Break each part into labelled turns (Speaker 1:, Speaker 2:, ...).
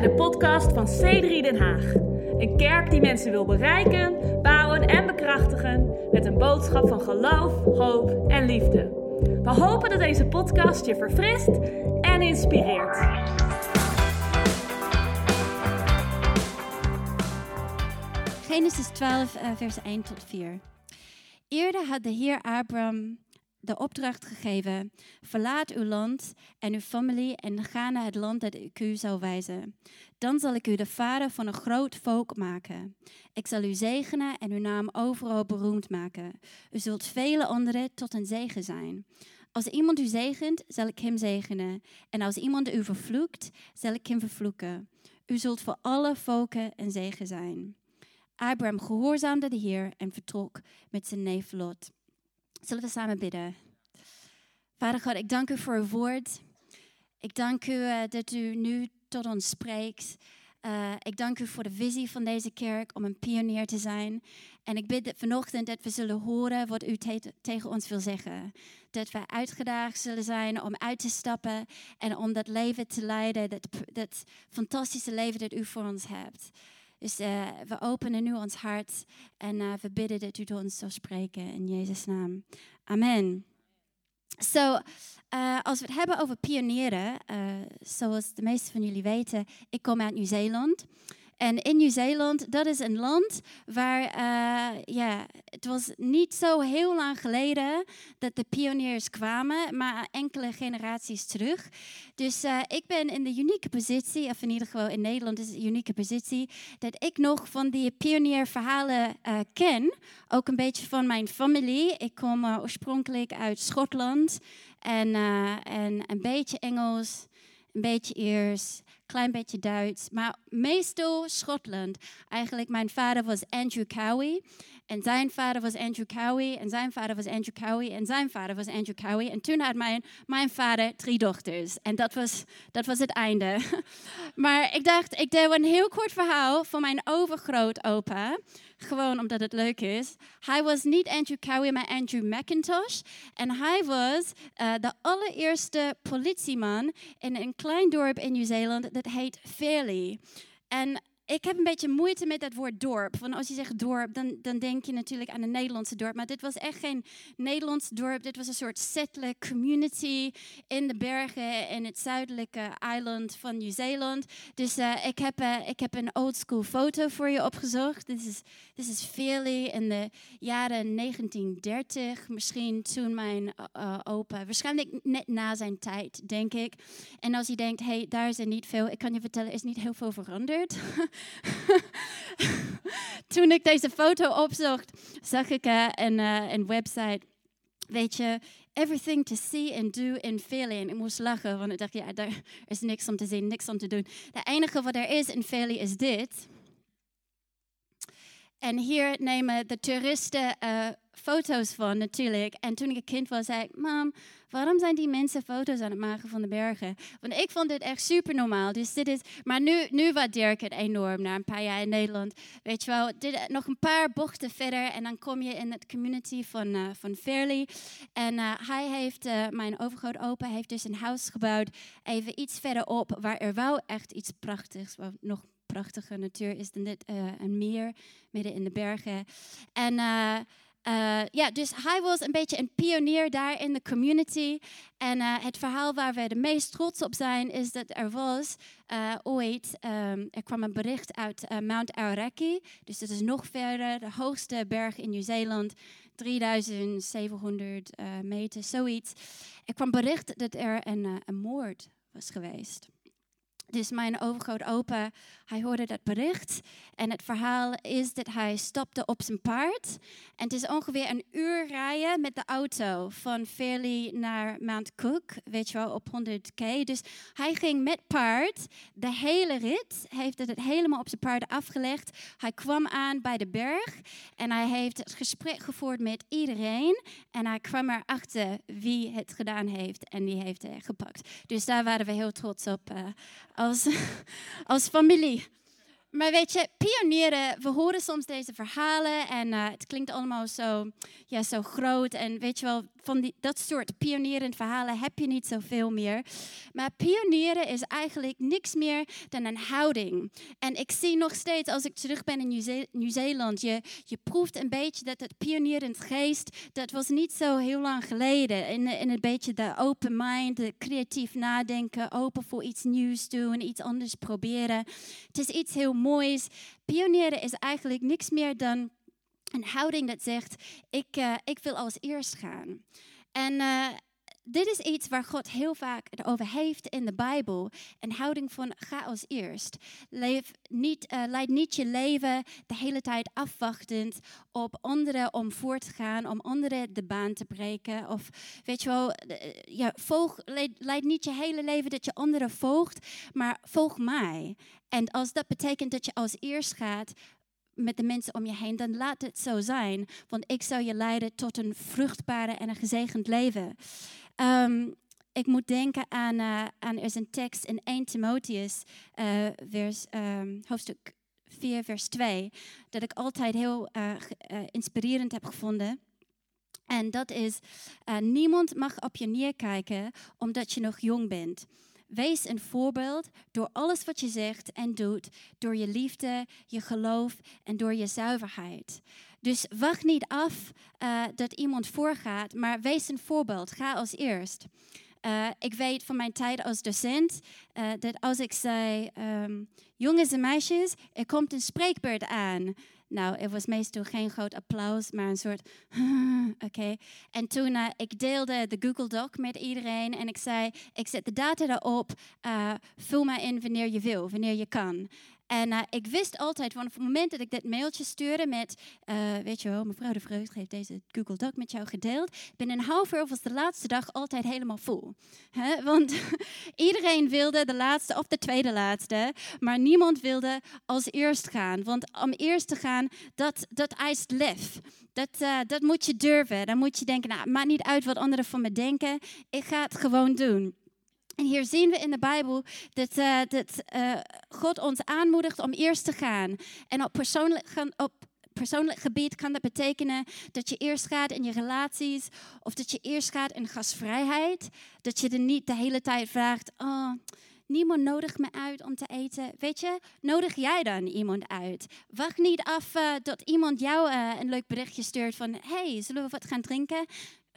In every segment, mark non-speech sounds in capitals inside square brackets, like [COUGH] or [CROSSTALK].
Speaker 1: bij de podcast van C3 Den Haag. Een kerk die mensen wil bereiken, bouwen en bekrachtigen met een boodschap van geloof, hoop en liefde. We hopen dat deze podcast je verfrist en inspireert.
Speaker 2: Genesis 12, uh, vers 1 tot 4. Eerder had de Heer Abraham de opdracht gegeven: verlaat uw land en uw familie en ga naar het land dat ik u zal wijzen. Dan zal ik u de vader van een groot volk maken. Ik zal u zegenen en uw naam overal beroemd maken. U zult vele anderen tot een zegen zijn. Als iemand u zegent, zal ik hem zegenen. En als iemand u vervloekt, zal ik hem vervloeken. U zult voor alle volken een zegen zijn. Abraham gehoorzaamde de Heer en vertrok met zijn neef Lot. Zullen we samen bidden? Vader God, ik dank u voor uw woord. Ik dank u uh, dat u nu tot ons spreekt. Uh, ik dank u voor de visie van deze kerk om een pionier te zijn. En ik bid vanochtend dat we zullen horen wat u te tegen ons wil zeggen. Dat we uitgedaagd zullen zijn om uit te stappen en om dat leven te leiden, dat, dat fantastische leven dat u voor ons hebt. Dus uh, we openen nu ons hart en uh, we bidden dat u tot ons zal spreken in Jezus' naam. Amen. Zo, uh, als we het hebben over pionieren, zoals de meesten van jullie weten, ik kom uit Nieuw-Zeeland. En in Nieuw-Zeeland, dat is een land waar, uh, ja, het was niet zo heel lang geleden dat de pioniers kwamen, maar enkele generaties terug. Dus uh, ik ben in de unieke positie, of in ieder geval in Nederland is het een unieke positie, dat ik nog van die pionierverhalen uh, ken. Ook een beetje van mijn familie. Ik kom oorspronkelijk uit Schotland en, en een beetje Engels, een beetje Iers klein beetje Duits, maar meestal Schotland. Eigenlijk, mijn vader was Andrew Cowie. En zijn vader was Andrew Cowie. En zijn vader was Andrew Cowie. En zijn vader was Andrew Cowie. En toen had mijn, mijn vader drie dochters. En dat was, dat was het einde. [LAUGHS] maar ik dacht, ik deel een heel kort verhaal van mijn overgrootopa. Gewoon omdat het leuk is. Hij was niet Andrew Cowie, maar Andrew McIntosh. En hij was uh, de allereerste politieman in een klein dorp in Nieuw-Zeeland dat heet Fairley. En ik heb een beetje moeite met dat woord dorp. Want als je zegt dorp, dan, dan denk je natuurlijk aan een Nederlandse dorp. Maar dit was echt geen Nederlands dorp. Dit was een soort settler community in de bergen in het zuidelijke eiland van Nieuw-Zeeland. Dus uh, ik, heb, uh, ik heb een oldschool foto voor je opgezocht. Dit is, dit is Philly in de jaren 1930. Misschien toen mijn uh, opa, waarschijnlijk net na zijn tijd, denk ik. En als je denkt, hey, daar is er niet veel. Ik kan je vertellen, er is niet heel veel veranderd. [LAUGHS] [LAUGHS] Toen ik deze foto opzocht, zag ik uh, een, uh, een website. Weet je, everything to see and do in Philly. En ik moest lachen, want ik dacht, ja, daar is niks om te zien, niks om te doen. Het enige wat er is in Philly is dit. En hier nemen de toeristen uh, foto's van natuurlijk. En toen ik een kind was, zei ik, mam, waarom zijn die mensen foto's aan het maken van de bergen? Want ik vond dit echt super normaal. Dus dit is, maar nu, nu waardeer ik het enorm na een paar jaar in Nederland. Weet je wel, dit, nog een paar bochten verder en dan kom je in het community van, uh, van Fairley. En uh, hij heeft, uh, mijn overgrootopa heeft dus een huis gebouwd, even iets verderop, waar er wel echt iets prachtigs, nog prachtige natuur is dan dit, een meer midden in de bergen. En uh, ja, dus hij was een beetje een pionier daar in de community. En uh, het verhaal waar we de meest trots op zijn, is dat er was uh, ooit, um, er kwam een bericht uit Mount Aoraki. Dus dat is nog verder, de hoogste berg in Nieuw-Zeeland. 3700 meter, zoiets. Er kwam bericht dat er een, een moord was geweest. Dus mijn overgrootopa, hij hoorde dat bericht. En het verhaal is dat hij stopte op zijn paard. En het is ongeveer een uur rijden met de auto van Fairley naar Mount Cook, weet je wel, op 100k. Dus hij ging met paard de hele rit, heeft het helemaal op zijn paard afgelegd. Hij kwam aan bij de berg en hij heeft het gesprek gevoerd met iedereen. En hij kwam erachter wie het gedaan heeft en die heeft hij gepakt. Dus daar waren we heel trots op. Uh, als, [LAUGHS] als familie. maar weet je, pionieren, we horen soms deze verhalen en uh, het klinkt allemaal zo, ja, zo groot. En weet je wel, van die, dat soort pionierend verhalen heb je niet zoveel meer. Maar pionieren is eigenlijk niks meer dan een houding. En ik zie nog steeds, als ik terug ben in Nieuw-Zeeland, je, je proeft een beetje dat het pionierend geest, dat was niet zo heel lang geleden. In, in een beetje de open mind, de creatief nadenken, open voor iets nieuws doen, iets anders proberen. Het is iets heel moois. Pionieren is eigenlijk niks meer dan een houding dat zegt: ik, uh, ik wil als eerst gaan. En uh, dit is iets waar God heel vaak het over heeft in de Bijbel. Een houding van ga als eerst. Leef niet, uh, leid niet je leven de hele tijd afwachtend op anderen om voor te gaan, om anderen de baan te breken. Of weet je wel, ja, volg, leid, leid niet je hele leven dat je anderen volgt, maar volg mij. En als dat betekent dat je als eerst gaat, met de mensen om je heen, dan laat het zo zijn. Want ik zou je leiden tot een vruchtbare en een gezegend leven. Um, ik moet denken aan, uh, aan er is een tekst in 1 Timotheus, uh, vers, um, hoofdstuk 4, vers 2, dat ik altijd heel uh, inspirerend heb gevonden. En dat is, niemand mag op je neerkijken omdat je nog jong bent. Wees een voorbeeld door alles wat je zegt en doet, door je liefde, je geloof en door je zuiverheid. Dus wacht niet af uh, dat iemand voorgaat, maar wees een voorbeeld. Ga als eerst. Uh, ik weet van mijn tijd als docent uh, dat als ik zei, um, jongens en meisjes, er komt een spreekbeurt aan. Nou, het was meestal geen groot applaus, maar een soort, [LAUGHS] oké. En toen uh, ik deelde de Google Doc met iedereen en ik zei, ik zet de data erop, vul maar in wanneer je wil, wanneer je kan. En uh, ik wist altijd, vanaf het moment dat ik dit mailtje stuurde met, uh, weet je wel, mevrouw de Vreugd heeft deze Google Doc met jou gedeeld. Binnen een half uur was de laatste dag altijd helemaal vol. Want [LAUGHS] iedereen wilde de laatste of de tweede laatste, maar niemand wilde als eerst gaan. Want om eerst te gaan, dat, dat eist lef. Dat, uh, dat moet je durven. Dan moet je denken, nou, maakt niet uit wat anderen van me denken. Ik ga het gewoon doen. En hier zien we in de Bijbel dat, uh, dat uh, God ons aanmoedigt om eerst te gaan. En op persoonlijk, op persoonlijk gebied kan dat betekenen dat je eerst gaat in je relaties of dat je eerst gaat in gastvrijheid. Dat je er niet de hele tijd vraagt, oh, niemand nodigt me uit om te eten. Weet je, nodig jij dan iemand uit? Wacht niet af uh, tot iemand jou een leuk berichtje stuurt van, hey, zullen we wat gaan drinken?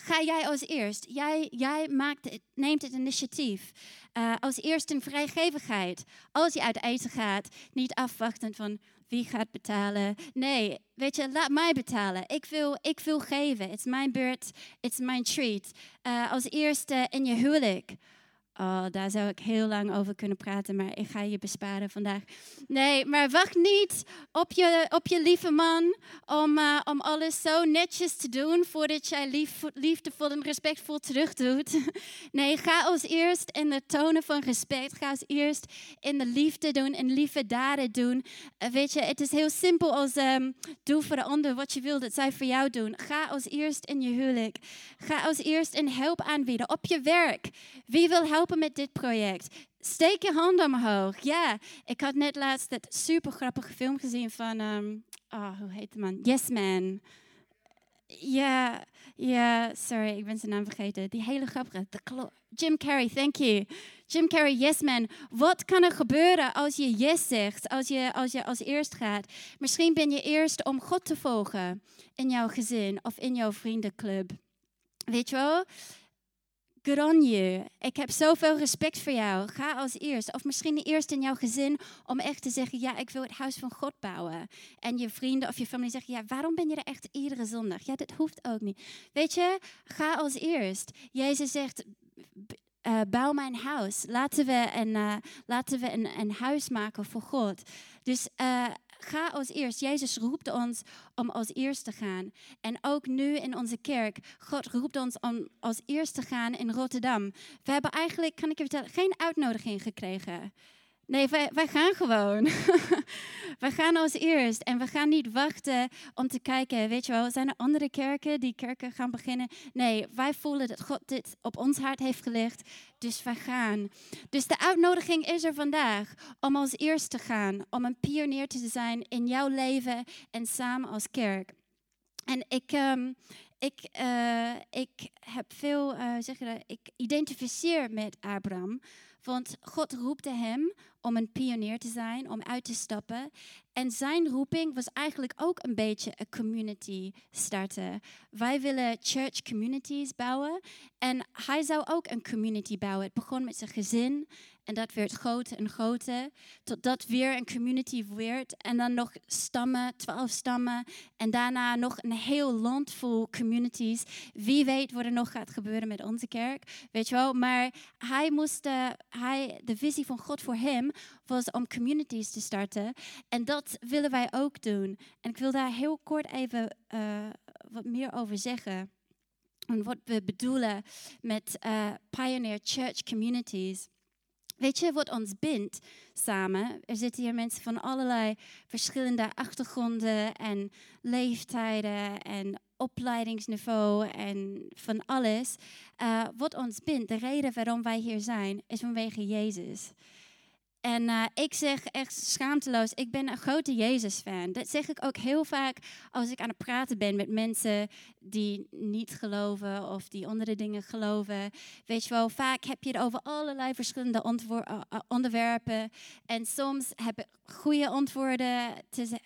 Speaker 2: Ga jij als eerst. Jij, jij maakt het, neemt het initiatief. Uh, als eerst een vrijgevigheid. Als je uit eten gaat, niet afwachten van wie gaat betalen. Nee, weet je, laat mij betalen. Ik wil, ik wil geven. Het is mijn beurt, het is mijn treat. Uh, als eerste in je huwelijk. Oh, daar zou ik heel lang over kunnen praten, maar ik ga je besparen vandaag. Nee, maar wacht niet op je, op je lieve man om, uh, om alles zo netjes te doen voordat jij lief, liefdevol en respectvol terug doet. [LAUGHS] Nee, ga als eerst in de tonen van respect. Ga als eerst in de liefde doen en lieve daden doen. Uh, weet je, het is heel simpel als um, doe voor de ander wat je wil dat zij voor jou doen. Ga als eerst in je huwelijk. Ga als eerst in hulp aanbieden op je werk. Wie wil helpen? Met dit project. Steek je hand omhoog. Ja, ik had net laatst dat super grappige film gezien van, um, hoe heet de man? Yes Man. Ja, ja, sorry, ik ben zijn naam vergeten. Die hele grappige, Jim Carrey, thank you. Jim Carrey, yes man. Wat kan er gebeuren als je yes zegt, als je als, je als eerst gaat? Misschien ben je eerst om God te volgen in jouw gezin of in jouw vriendenclub. Weet je wel? Good on you. Ik heb zoveel respect voor jou. Ga als eerst. Of misschien eerst in jouw gezin om echt te zeggen, ja, ik wil het huis van God bouwen. En je vrienden of je familie zeggen, ja, waarom ben je er echt iedere zondag? Ja, dat hoeft ook niet. Weet je, ga als eerst. Jezus zegt, uh, bouw mijn huis. Laten we een, uh, laten we een, een huis maken voor God. Dus uh, ga als eerst. Jezus roept ons om als eerst te gaan. En ook nu in onze kerk, God roept ons om als eerst te gaan in Rotterdam. We hebben eigenlijk, kan ik je vertellen, geen uitnodiging gekregen. Nee, wij, wij gaan gewoon. [LAUGHS] we gaan als eerst en we gaan niet wachten om te kijken, weet je wel, zijn er andere kerken die kerken gaan beginnen? Nee, wij voelen dat God dit op ons hart heeft gelegd, dus wij gaan. Dus de uitnodiging is er vandaag om als eerst te gaan, om een pionier te zijn in jouw leven en samen als kerk. En ik, um, ik, uh, ik heb veel, uh, zeg je dat, ik identificeer met Abraham. Want God roepte hem om een pionier te zijn, om uit te stappen. En zijn roeping was eigenlijk ook een beetje een community starten. Wij willen church communities bouwen. En hij zou ook een community bouwen. Het begon met zijn gezin. En dat werd groter en groter, totdat weer een community werd. En dan nog stammen, twaalf stammen. En daarna nog een heel land vol communities. Wie weet wat er nog gaat gebeuren met onze kerk, weet je wel. Maar hij moest, uh, hij, de visie van God voor hem was om communities te starten. En dat willen wij ook doen. En ik wil daar heel kort even uh, wat meer over zeggen. En wat we bedoelen met uh, Pioneer Church Communities. Weet je wat ons bindt samen? Er zitten hier mensen van allerlei verschillende achtergronden en leeftijden en opleidingsniveau en van alles. Uh, wat ons bindt, de reden waarom wij hier zijn, is vanwege Jezus. En uh, ik zeg echt schaamteloos, ik ben een grote Jezus-fan. Dat zeg ik ook heel vaak als ik aan het praten ben met mensen die niet geloven of die andere dingen geloven. Weet je wel, vaak heb je het over allerlei verschillende uh, onderwerpen. En soms heb ik goede antwoorden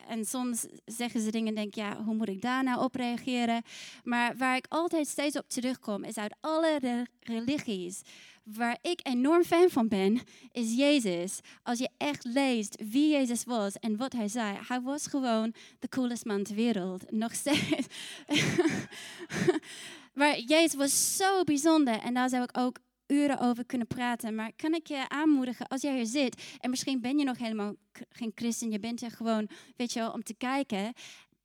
Speaker 2: en soms zeggen ze dingen en denk ja, hoe moet ik daar nou op reageren? Maar waar ik altijd steeds op terugkom is uit alle religies waar ik enorm fan van ben, is Jezus. Als je echt leest wie Jezus was en wat hij zei, hij was gewoon de coolest man ter wereld. Nog [LAUGHS] steeds. maar Jezus was zo bijzonder en daar zou ik ook uren over kunnen praten. Maar kan ik je aanmoedigen als jij hier zit en misschien ben je nog helemaal geen christen, je bent er gewoon, weet je wel, om te kijken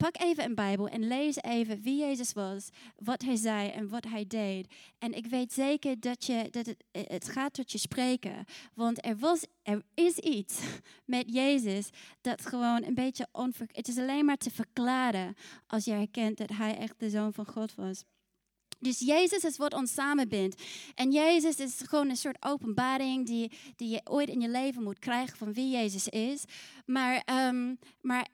Speaker 2: pak even een Bijbel en lees even wie Jezus was, wat hij zei en wat hij deed. En ik weet zeker dat, je, dat het, het gaat tot je spreken. Want er, was, er is iets [LAUGHS] met Jezus dat gewoon een beetje onver... Het is alleen maar te verklaren als je herkent dat hij echt de Zoon van God was. Dus Jezus is wat ons samenbindt. En Jezus is gewoon een soort openbaring die, die je ooit in je leven moet krijgen van wie Jezus is. Maar, um, maar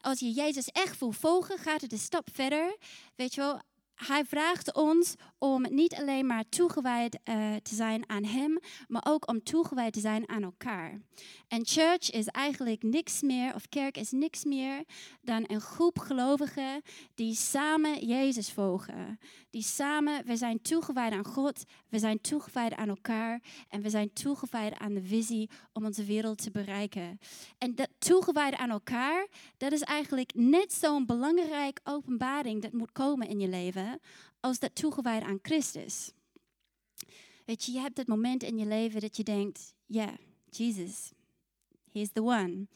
Speaker 2: als je Jezus echt wil volgen, gaat het een stap verder. Weet je wel, hij vraagt ons om niet alleen maar toegewijd uh, te zijn aan Hem, maar ook om toegewijd te zijn aan elkaar. En church is eigenlijk niks meer, of kerk is niks meer dan een groep gelovigen die samen Jezus volgen. Die samen, we zijn toegewijd aan God, we zijn toegewijd aan elkaar en we zijn toegewijd aan de visie om onze wereld te bereiken. En dat toegewijd aan elkaar, dat is eigenlijk net zo'n belangrijk openbaring dat moet komen in je leven als dat toegewijd aan Christus. Weet je, je hebt het moment in je leven dat je denkt, ja, yeah, Jesus, he's the one.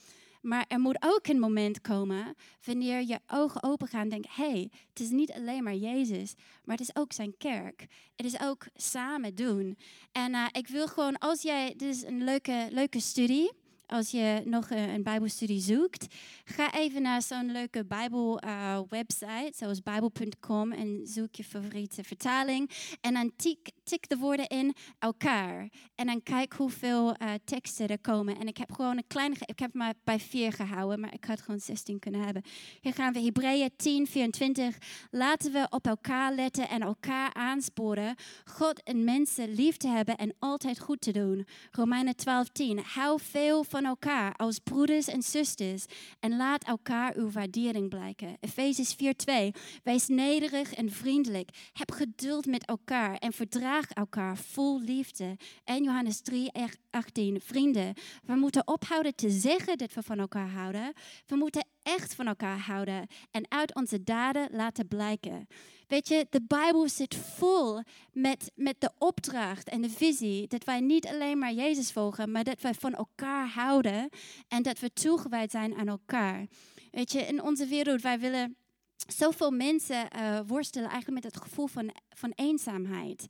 Speaker 2: Maar er moet ook een moment komen wanneer je ogen open gaan en denkt, hé, hey, het is niet alleen maar Jezus, maar het is ook zijn kerk. Het is ook samen doen. En uh, ik wil gewoon, als jij, dit is een leuke, leuke studie, als je nog een Bijbelstudie zoekt, ga even naar zo'n leuke Bijbel-website, uh, zoals Bijbel.com, en zoek je favoriete vertaling. En dan tik, de woorden in elkaar. En dan kijk hoeveel uh, teksten er komen. En ik heb gewoon een kleine, ik heb maar bij vier gehouden, maar ik had gewoon 16 kunnen hebben. Hier gaan we Hebreeën 10, 24. Laten we op elkaar letten en elkaar aansporen. God en mensen lief te hebben en altijd goed te doen. Romeinen 12, 10. Hou veel van elkaar als broeders en zusters en laat elkaar uw waardering blijken. Efezes 4:2. Wees nederig en vriendelijk. Heb geduld met elkaar en verdraag elkaar vol liefde. En Johannes 3:18. Vrienden, we moeten ophouden te zeggen dat we van elkaar houden. We moeten echt van elkaar houden en uit onze daden laten blijken. Weet je, de Bijbel zit vol met, met de opdracht en de visie dat wij niet alleen maar Jezus volgen, maar dat wij van elkaar houden en dat we toegewijd zijn aan elkaar. Weet je, in onze wereld, wij willen zoveel mensen uh, worstelen eigenlijk met het gevoel van, van eenzaamheid.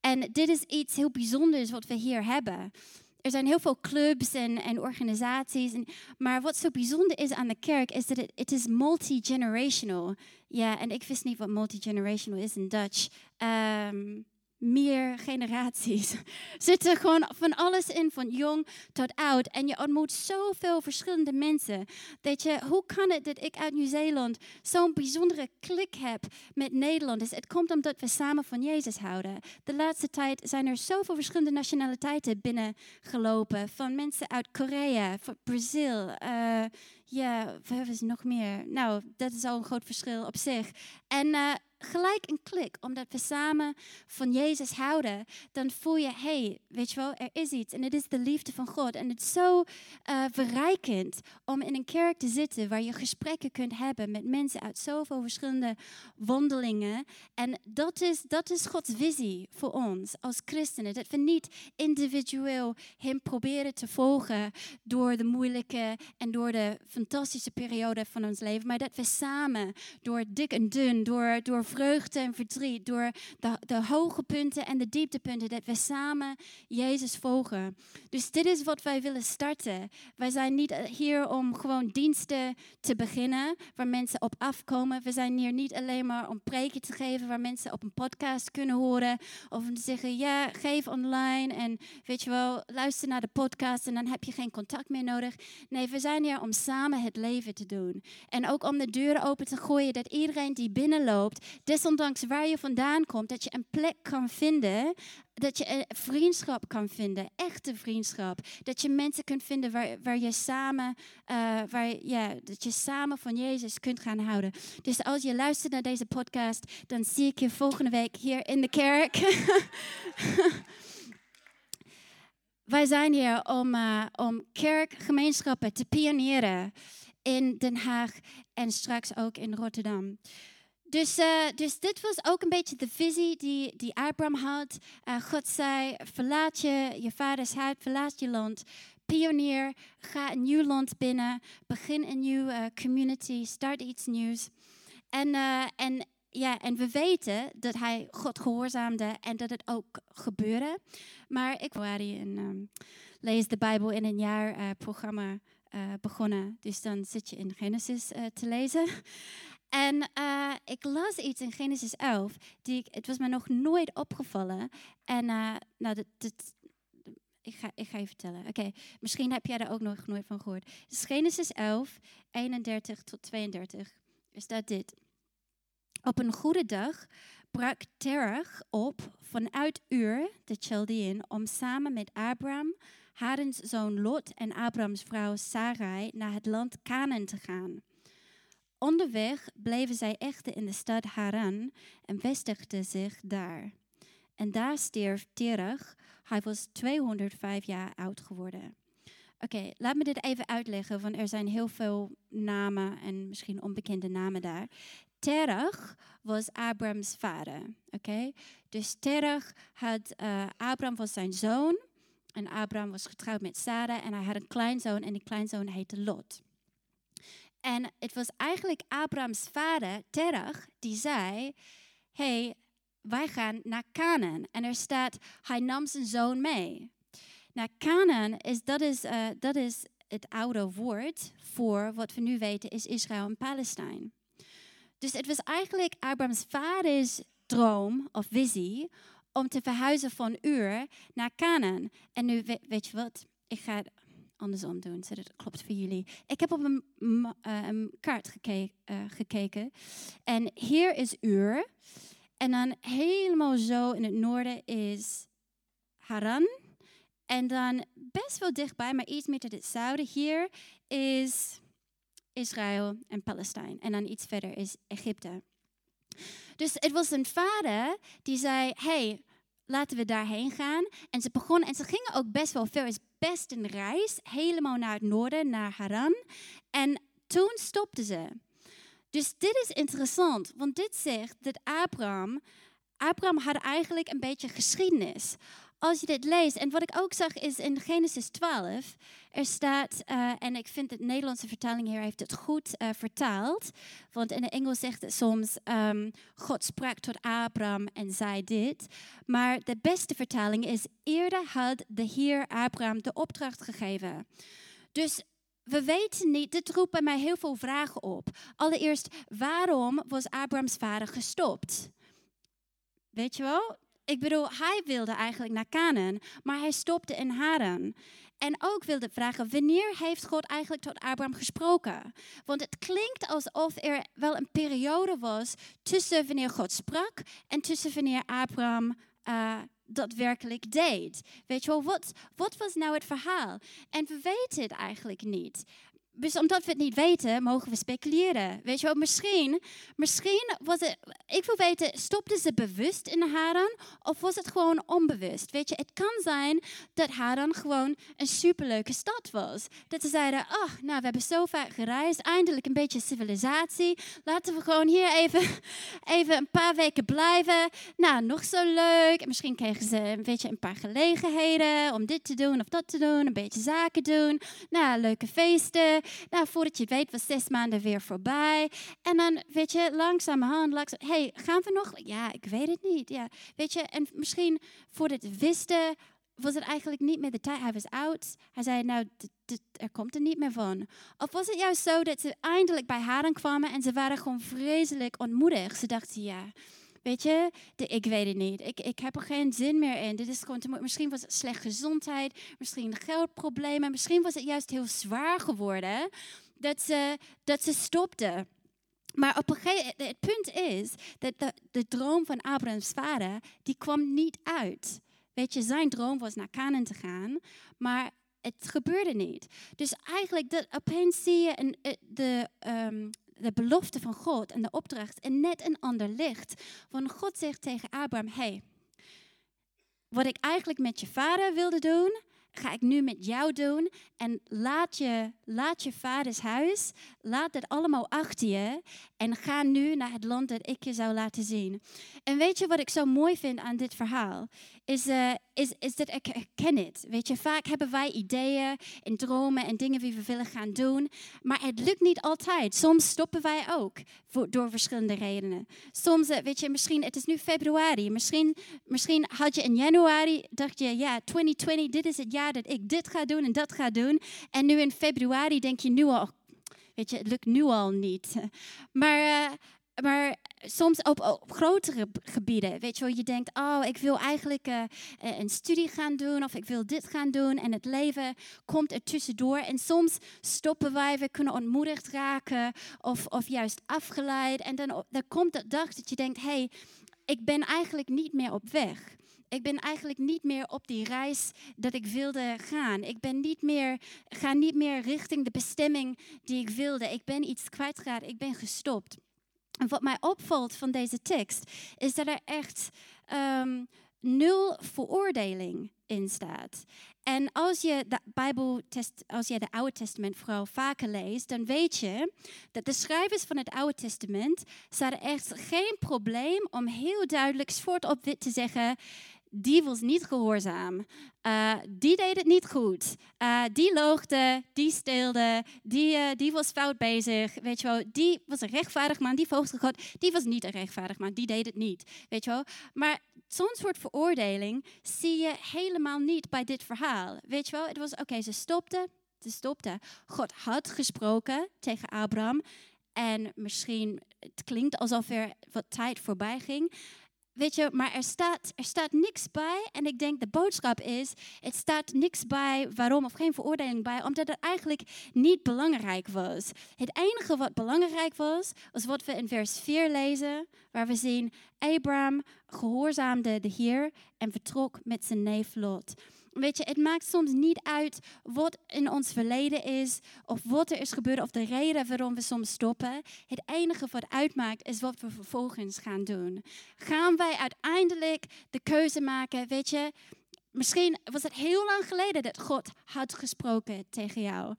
Speaker 2: En dit is iets heel bijzonders wat we hier hebben. Er zijn heel veel clubs en, en organisaties. En, maar wat zo bijzonder is aan de kerk, is dat het, is multi-generational. Ja, en ik wist niet wat multi-generational is in Dutch. Um, meer generaties. [LAUGHS] Zitten gewoon van alles in, van jong tot oud. En je ontmoet zoveel verschillende mensen. Dat je, hoe kan het dat ik uit Nieuw-Zeeland zo'n bijzondere klik heb met Nederlanders? Het komt omdat we samen van Jezus houden. De laatste tijd zijn er zoveel verschillende nationaliteiten binnengelopen. Van mensen uit Korea, van Brazil. Uh, ja, we is nog meer. Nou, dat is al een groot verschil op zich. En uh, gelijk een klik, omdat we samen van Jezus houden, dan voel je, hey, weet je wel, er is iets en het is de liefde van God. En het is zo uh, verrijkend om in een kerk te zitten waar je gesprekken kunt hebben met mensen uit zoveel verschillende wandelingen. En dat is, dat is Gods visie voor ons als christenen. Dat we niet individueel Hem proberen te volgen door de moeilijke en door de fantastische periode van ons leven, maar dat we samen door dik en dun, door, door vreugde en verdriet, door de, de hoge punten en de dieptepunten, dat we samen Jezus volgen. Dus dit is wat wij willen starten. Wij zijn niet hier om gewoon diensten te beginnen waar mensen op afkomen. We zijn hier niet alleen maar om preken te geven waar mensen op een podcast kunnen horen. Of om te zeggen, ja, geef online en weet je wel, luister naar de podcast en dan heb je geen contact meer nodig. Nee, we zijn hier om samen het leven te doen. En ook om de deuren open te gooien dat iedereen die binnenloopt, desondanks waar je vandaan komt, dat je een plek kan vinden, dat je een vriendschap kan vinden, echte vriendschap. Dat je mensen kunt vinden waar, waar je samen, uh, waar, ja, dat je samen van Jezus kunt gaan houden. Dus als je luistert naar deze podcast, dan zie ik je volgende week hier in de kerk. [LAUGHS] Wij zijn hier om, uh, om kerkgemeenschappen te pionieren in Den Haag en straks ook in Rotterdam. Dus, uh, dus dit was ook een beetje de visie die, die Abraham had. Uh, God zei, verlaat je, je vaders huis, verlaat je land. Pionier, ga een nieuw land binnen. Begin een nieuwe community, start iets nieuws. En, en, ja, en we weten dat hij God gehoorzaamde en dat het ook gebeurde. Maar ik en um, lees de Bijbel in een jaar programma begonnen. Dus dan zit je in Genesis te lezen. [LAUGHS] En uh, ik las iets in Genesis 11, die ik, het was me nog nooit opgevallen. En uh, nou, dat, ik, ga, ik ga je vertellen. Oké, misschien heb jij daar ook nog nooit van gehoord. Dus Genesis 11, 31 tot 32, is dat dit. Op een goede dag brak Terach op vanuit Ur, de Chaldean, om samen met Abraham, Harens zoon Lot en Abrahams vrouw Sarai naar het land Canaan te gaan. Onderweg bleven zij echter in de stad Haran en vestigden zich daar. En daar stierf Terach. Hij was 205 jaar oud geworden. Oké, laat me dit even uitleggen, want er zijn heel veel namen en misschien onbekende namen daar. Terach was Abrams vader. Oké, dus Terach had, uh, Abraham was zijn zoon en Abraham was getrouwd met Sarah en hij had een kleinzoon en die kleinzoon heette Lot. En het was eigenlijk Abrahams vader, Terach, die zei: hey, wij gaan naar Canaan. En er staat, hij nam zijn zoon mee. Nou, Canaan is, dat is, uh, dat is het oude woord voor wat we nu weten is Israël en Palestijn. Dus het was eigenlijk Abrahams vaders droom of visie om te verhuizen van Ur naar Canaan. En nu weet je wat, ik ga andersom doen, zodat het klopt voor jullie. Ik heb op een, een kaart geke uh, gekeken. En hier is Ur. En dan helemaal zo in het noorden is Haran. En dan best wel dichtbij, maar iets meer tot het zuiden. Hier is Israël en Palestijn. En dan iets verder is Egypte. Dus het was een vader die zei: hey, laten we daarheen gaan. En ze begonnen, en ze gingen ook best wel ver. Is best een reis, helemaal naar het noorden, naar Haran. En toen stopten ze. Dus dit is interessant, want dit zegt dat Abraham, Abraham had eigenlijk een beetje geschiedenis. Als je dit leest, en wat ik ook zag is in Genesis 12, er staat, uh, en ik vind de Nederlandse vertaling hier heeft het goed uh, vertaald, want in het Engels zegt het soms, um, God sprak tot Abraham en zei dit, maar de beste vertaling is, eerder had de Heer Abraham de opdracht gegeven. Dus we weten niet, dit roept bij mij heel veel vragen op. Allereerst, waarom was Abrahams vader gestopt? Weet je wel? Ik bedoel, hij wilde eigenlijk naar Canaan, maar hij stopte in Haran. En ook wilde vragen, wanneer heeft God eigenlijk tot Abraham gesproken? Want het klinkt alsof er wel een periode was tussen wanneer God sprak en tussen wanneer Abraham uh, dat werkelijk deed. Weet je wel, wat, wat was nou het verhaal? En we weten het eigenlijk niet. Dus omdat we het niet weten, mogen we speculeren. Weet je wel, misschien, misschien was het, ik wil weten, stopten ze bewust in Haran of was het gewoon onbewust? Weet je, het kan zijn dat Haran gewoon een superleuke stad was. Dat ze zeiden, oh, nou, we hebben zo vaak gereisd, eindelijk een beetje civilisatie. Laten we gewoon hier even, [LAUGHS] even een paar weken blijven. Nou, nog zo leuk. En misschien kregen ze een beetje een paar gelegenheden om dit te doen of dat te doen, een beetje zaken doen. Nou, leuke feesten. Nou, voordat je weet, was zes maanden weer voorbij. En dan, weet je, langzamerhand, langzaam, hey, gaan we nog? Ja, ik weet het niet. Ja, weet je, en misschien voordat het wisten, was het eigenlijk niet meer de tijd. Hij was oud. Hij zei, nou, er komt er niet meer van. Of was het juist zo dat ze eindelijk bij haar kwamen en ze waren gewoon vreselijk ontmoedigd. Ze dachten, ja, Weet je, ik weet het niet. Ik, ik heb er geen zin meer in. Dit is gewoon misschien was het slecht gezondheid, misschien geldproblemen, misschien was het juist heel zwaar geworden dat ze, dat ze stopte. Maar op een gegeven het punt is dat de, de droom van Abrahams vader, die kwam niet uit. Weet je, zijn droom was naar Canaan te gaan, maar het gebeurde niet. Dus eigenlijk, dat, opeens zie je een, eh, de, um, de belofte van God en de opdracht in net een ander licht. Want God zegt tegen Abraham: hey, wat ik eigenlijk met je vader wilde doen, ga ik nu met jou doen. En laat je, laat je vaders huis, laat het allemaal achter je. En ga nu naar het land dat ik je zou laten zien. En weet je wat ik zo mooi vind aan dit verhaal? Is, uh, is, is dat ik het. Weet je, vaak hebben wij ideeën en dromen en dingen die we willen gaan doen. Maar het lukt niet altijd. Soms stoppen wij ook door verschillende redenen. Soms, uh, weet je, misschien, het is nu februari. Misschien, misschien had je in januari, dacht je, ja, 2020, dit is het jaar dat ik dit ga doen en dat ga doen. En nu in februari denk je nu al, weet je, het lukt nu al niet. Maar, uh, maar soms op, op, grotere gebieden, weet je wel, je denkt, oh, ik wil eigenlijk uh, een studie gaan doen of ik wil dit gaan doen en het leven komt er tussendoor. En soms stoppen wij, we kunnen ontmoedigd raken of, of juist afgeleid. En dan, dan komt de dag dat je denkt, hey, ik ben eigenlijk niet meer op weg. Ik ben eigenlijk niet meer op die reis dat ik wilde gaan. Ik ben niet meer, ga niet meer richting de bestemming die ik wilde. Ik ben iets kwijtgeraakt. Ik ben gestopt. En wat mij opvalt van deze tekst is dat er echt um, nul veroordeling in staat. En als je de Bijbel, als je de Oude Testament vooral vaker leest, dan weet je dat de schrijvers van het Oude Testament hadden echt geen probleem om heel duidelijk zwart op wit te zeggen: die was niet gehoorzaam. Uh, die deed het niet goed. Uh, die loogde, die steelde, die, uh, die was fout bezig. Weet je wel, die was een rechtvaardig man, die volgde God. Die was niet een rechtvaardig man, die deed het niet. Weet je wel. Maar zo'n soort veroordeling zie je helemaal niet bij dit verhaal. Weet je wel, het was oké, ze stopte, ze stopte. God had gesproken tegen Abraham. En misschien, het klinkt alsof er wat tijd voorbij ging. Weet je, maar er staat, er staat niks bij. En ik denk de boodschap is: het staat niks bij waarom of geen veroordeling bij, omdat het eigenlijk niet belangrijk was. Het enige wat belangrijk was, was wat we in vers 4 lezen, waar we zien: Abraham gehoorzaamde de Heer en vertrok met zijn neef Lot. Weet je, het maakt soms niet uit wat in ons verleden is of wat er is gebeurd of de reden waarom we soms stoppen. Het enige wat uitmaakt is wat we vervolgens gaan doen. Gaan wij uiteindelijk de keuze maken, weet je, misschien was het heel lang geleden dat God had gesproken tegen jou.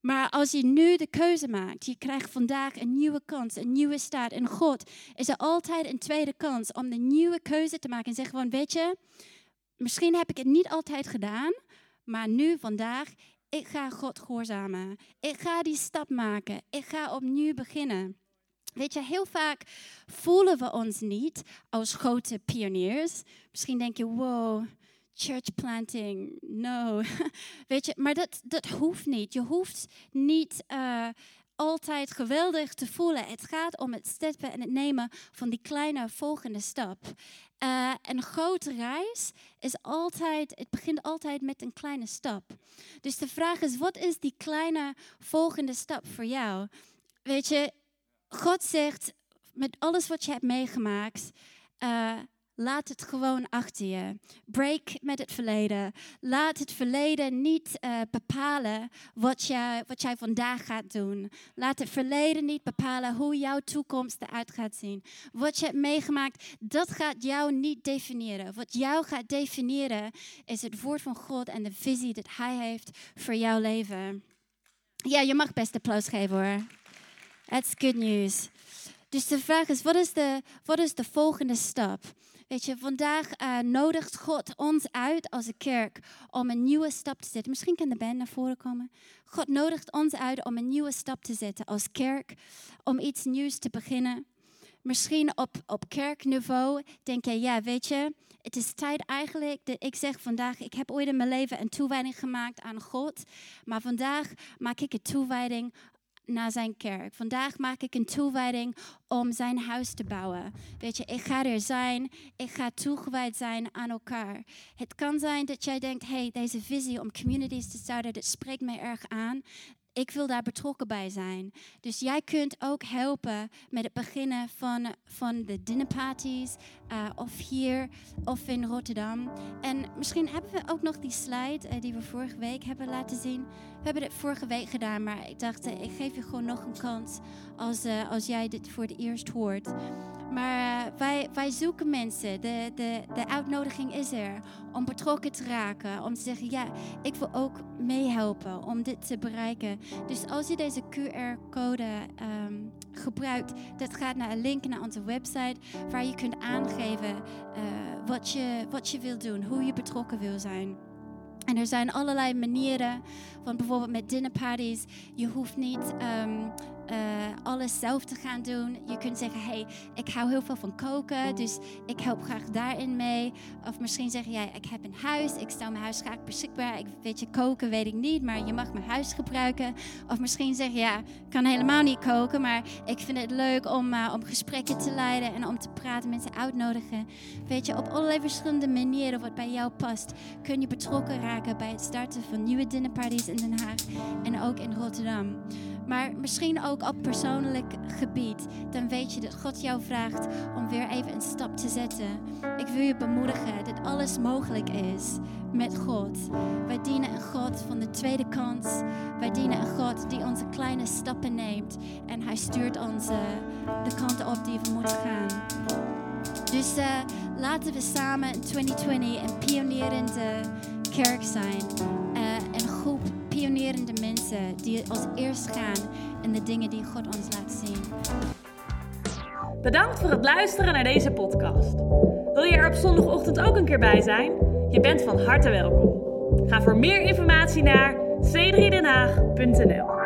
Speaker 2: Maar als je nu de keuze maakt, je krijgt vandaag een nieuwe kans, een nieuwe start. En God is er altijd een tweede kans om de nieuwe keuze te maken en zeggen gewoon, weet je, misschien heb ik het niet altijd gedaan, maar nu, vandaag, ik ga God gehoorzamen. Ik ga die stap maken. Ik ga opnieuw beginnen. Weet je, heel vaak voelen we ons niet als grote pioniers. Misschien denk je, wow, church planting, no. [LAUGHS] Weet je, maar dat, dat hoeft niet. Je hoeft niet uh, altijd geweldig te voelen. Het gaat om het steppen en het nemen van die kleine volgende stap. Uh, een grote reis is altijd, het begint altijd met een kleine stap. Dus de vraag is, wat is die kleine volgende stap voor jou? Weet je, God zegt, met alles wat je hebt meegemaakt, uh, Laat het gewoon achter je. Break met het verleden. Laat het verleden niet uh, bepalen wat, je, wat jij vandaag gaat doen. Laat het verleden niet bepalen hoe jouw toekomst eruit gaat zien. Wat je hebt meegemaakt, dat gaat jou niet definiëren. Wat jou gaat definiëren is het woord van God en de visie dat Hij heeft voor jouw leven. Ja, je mag best applaus geven hoor. That's good news. Dus de vraag is, wat is de, wat is de volgende stap? Weet je, vandaag uh, nodigt God ons uit als een kerk om een nieuwe stap te zetten. Misschien kan de band naar voren komen. God nodigt ons uit om een nieuwe stap te zetten als kerk, om iets nieuws te beginnen. Misschien op, op kerkniveau denk je, ja, weet je, het is tijd eigenlijk dat ik zeg vandaag, ik heb ooit in mijn leven een toewijding gemaakt aan God, maar vandaag maak ik een toewijding naar zijn kerk. Vandaag maak ik een toewijding om zijn huis te bouwen. Weet je, ik ga er zijn. Ik ga toegewijd zijn aan elkaar. Het kan zijn dat jij denkt, hey, deze visie om communities te starten, dat spreekt mij erg aan ik wil daar betrokken bij zijn. Dus jij kunt ook helpen met het beginnen van, van de dinnerparties, uh, of hier of in Rotterdam. En misschien hebben we ook nog die slide uh, die we vorige week hebben laten zien. We hebben het vorige week gedaan, maar ik dacht, uh, ik geef je gewoon nog een kans als, als jij dit voor het eerst hoort. Maar wij, wij zoeken mensen. De, de, de uitnodiging is er om betrokken te raken. Om te zeggen, ja, ik wil ook meehelpen om dit te bereiken. Dus als je deze QR-code um, gebruikt, dat gaat naar een link naar onze website. Waar je kunt aangeven uh, wat, je, wat je wil doen, hoe je betrokken wil zijn. En er zijn allerlei manieren, van bijvoorbeeld met dinnerparties. Je hoeft niet um, uh, alles zelf te gaan doen. Je kunt zeggen, hey, ik hou heel veel van koken, dus ik help graag daarin mee. Of misschien zeggen, jij, ik heb een huis, ik stel mijn huis graag beschikbaar. Ik weet je, koken weet ik niet, maar je mag mijn huis gebruiken. Of misschien zeggen, ja, ik kan helemaal niet koken, maar ik vind het leuk om, uh, om gesprekken te leiden en om te praten, mensen uitnodigen. Weet je, op allerlei verschillende manieren wat bij jou past, kun je betrokken raken bij het starten van nieuwe dinnerparties in Den Haag en ook in Rotterdam maar misschien ook op persoonlijk gebied, dan weet je dat God jou vraagt om weer even een stap te zetten. Ik wil je bemoedigen dat alles mogelijk is met God. Wij dienen een God van de tweede kans. Wij dienen een God die onze kleine stappen neemt en Hij stuurt ons de kant op die we moeten gaan. Dus uh, laten we samen in 2020 een pionierende kerk zijn. Pionierende mensen die als eerst gaan in de dingen die God ons laat zien.
Speaker 1: Bedankt voor het luisteren naar deze podcast. Wil je er op zondagochtend ook een keer bij zijn? Je bent van harte welkom. Ga voor meer informatie naar c3denhaag.nl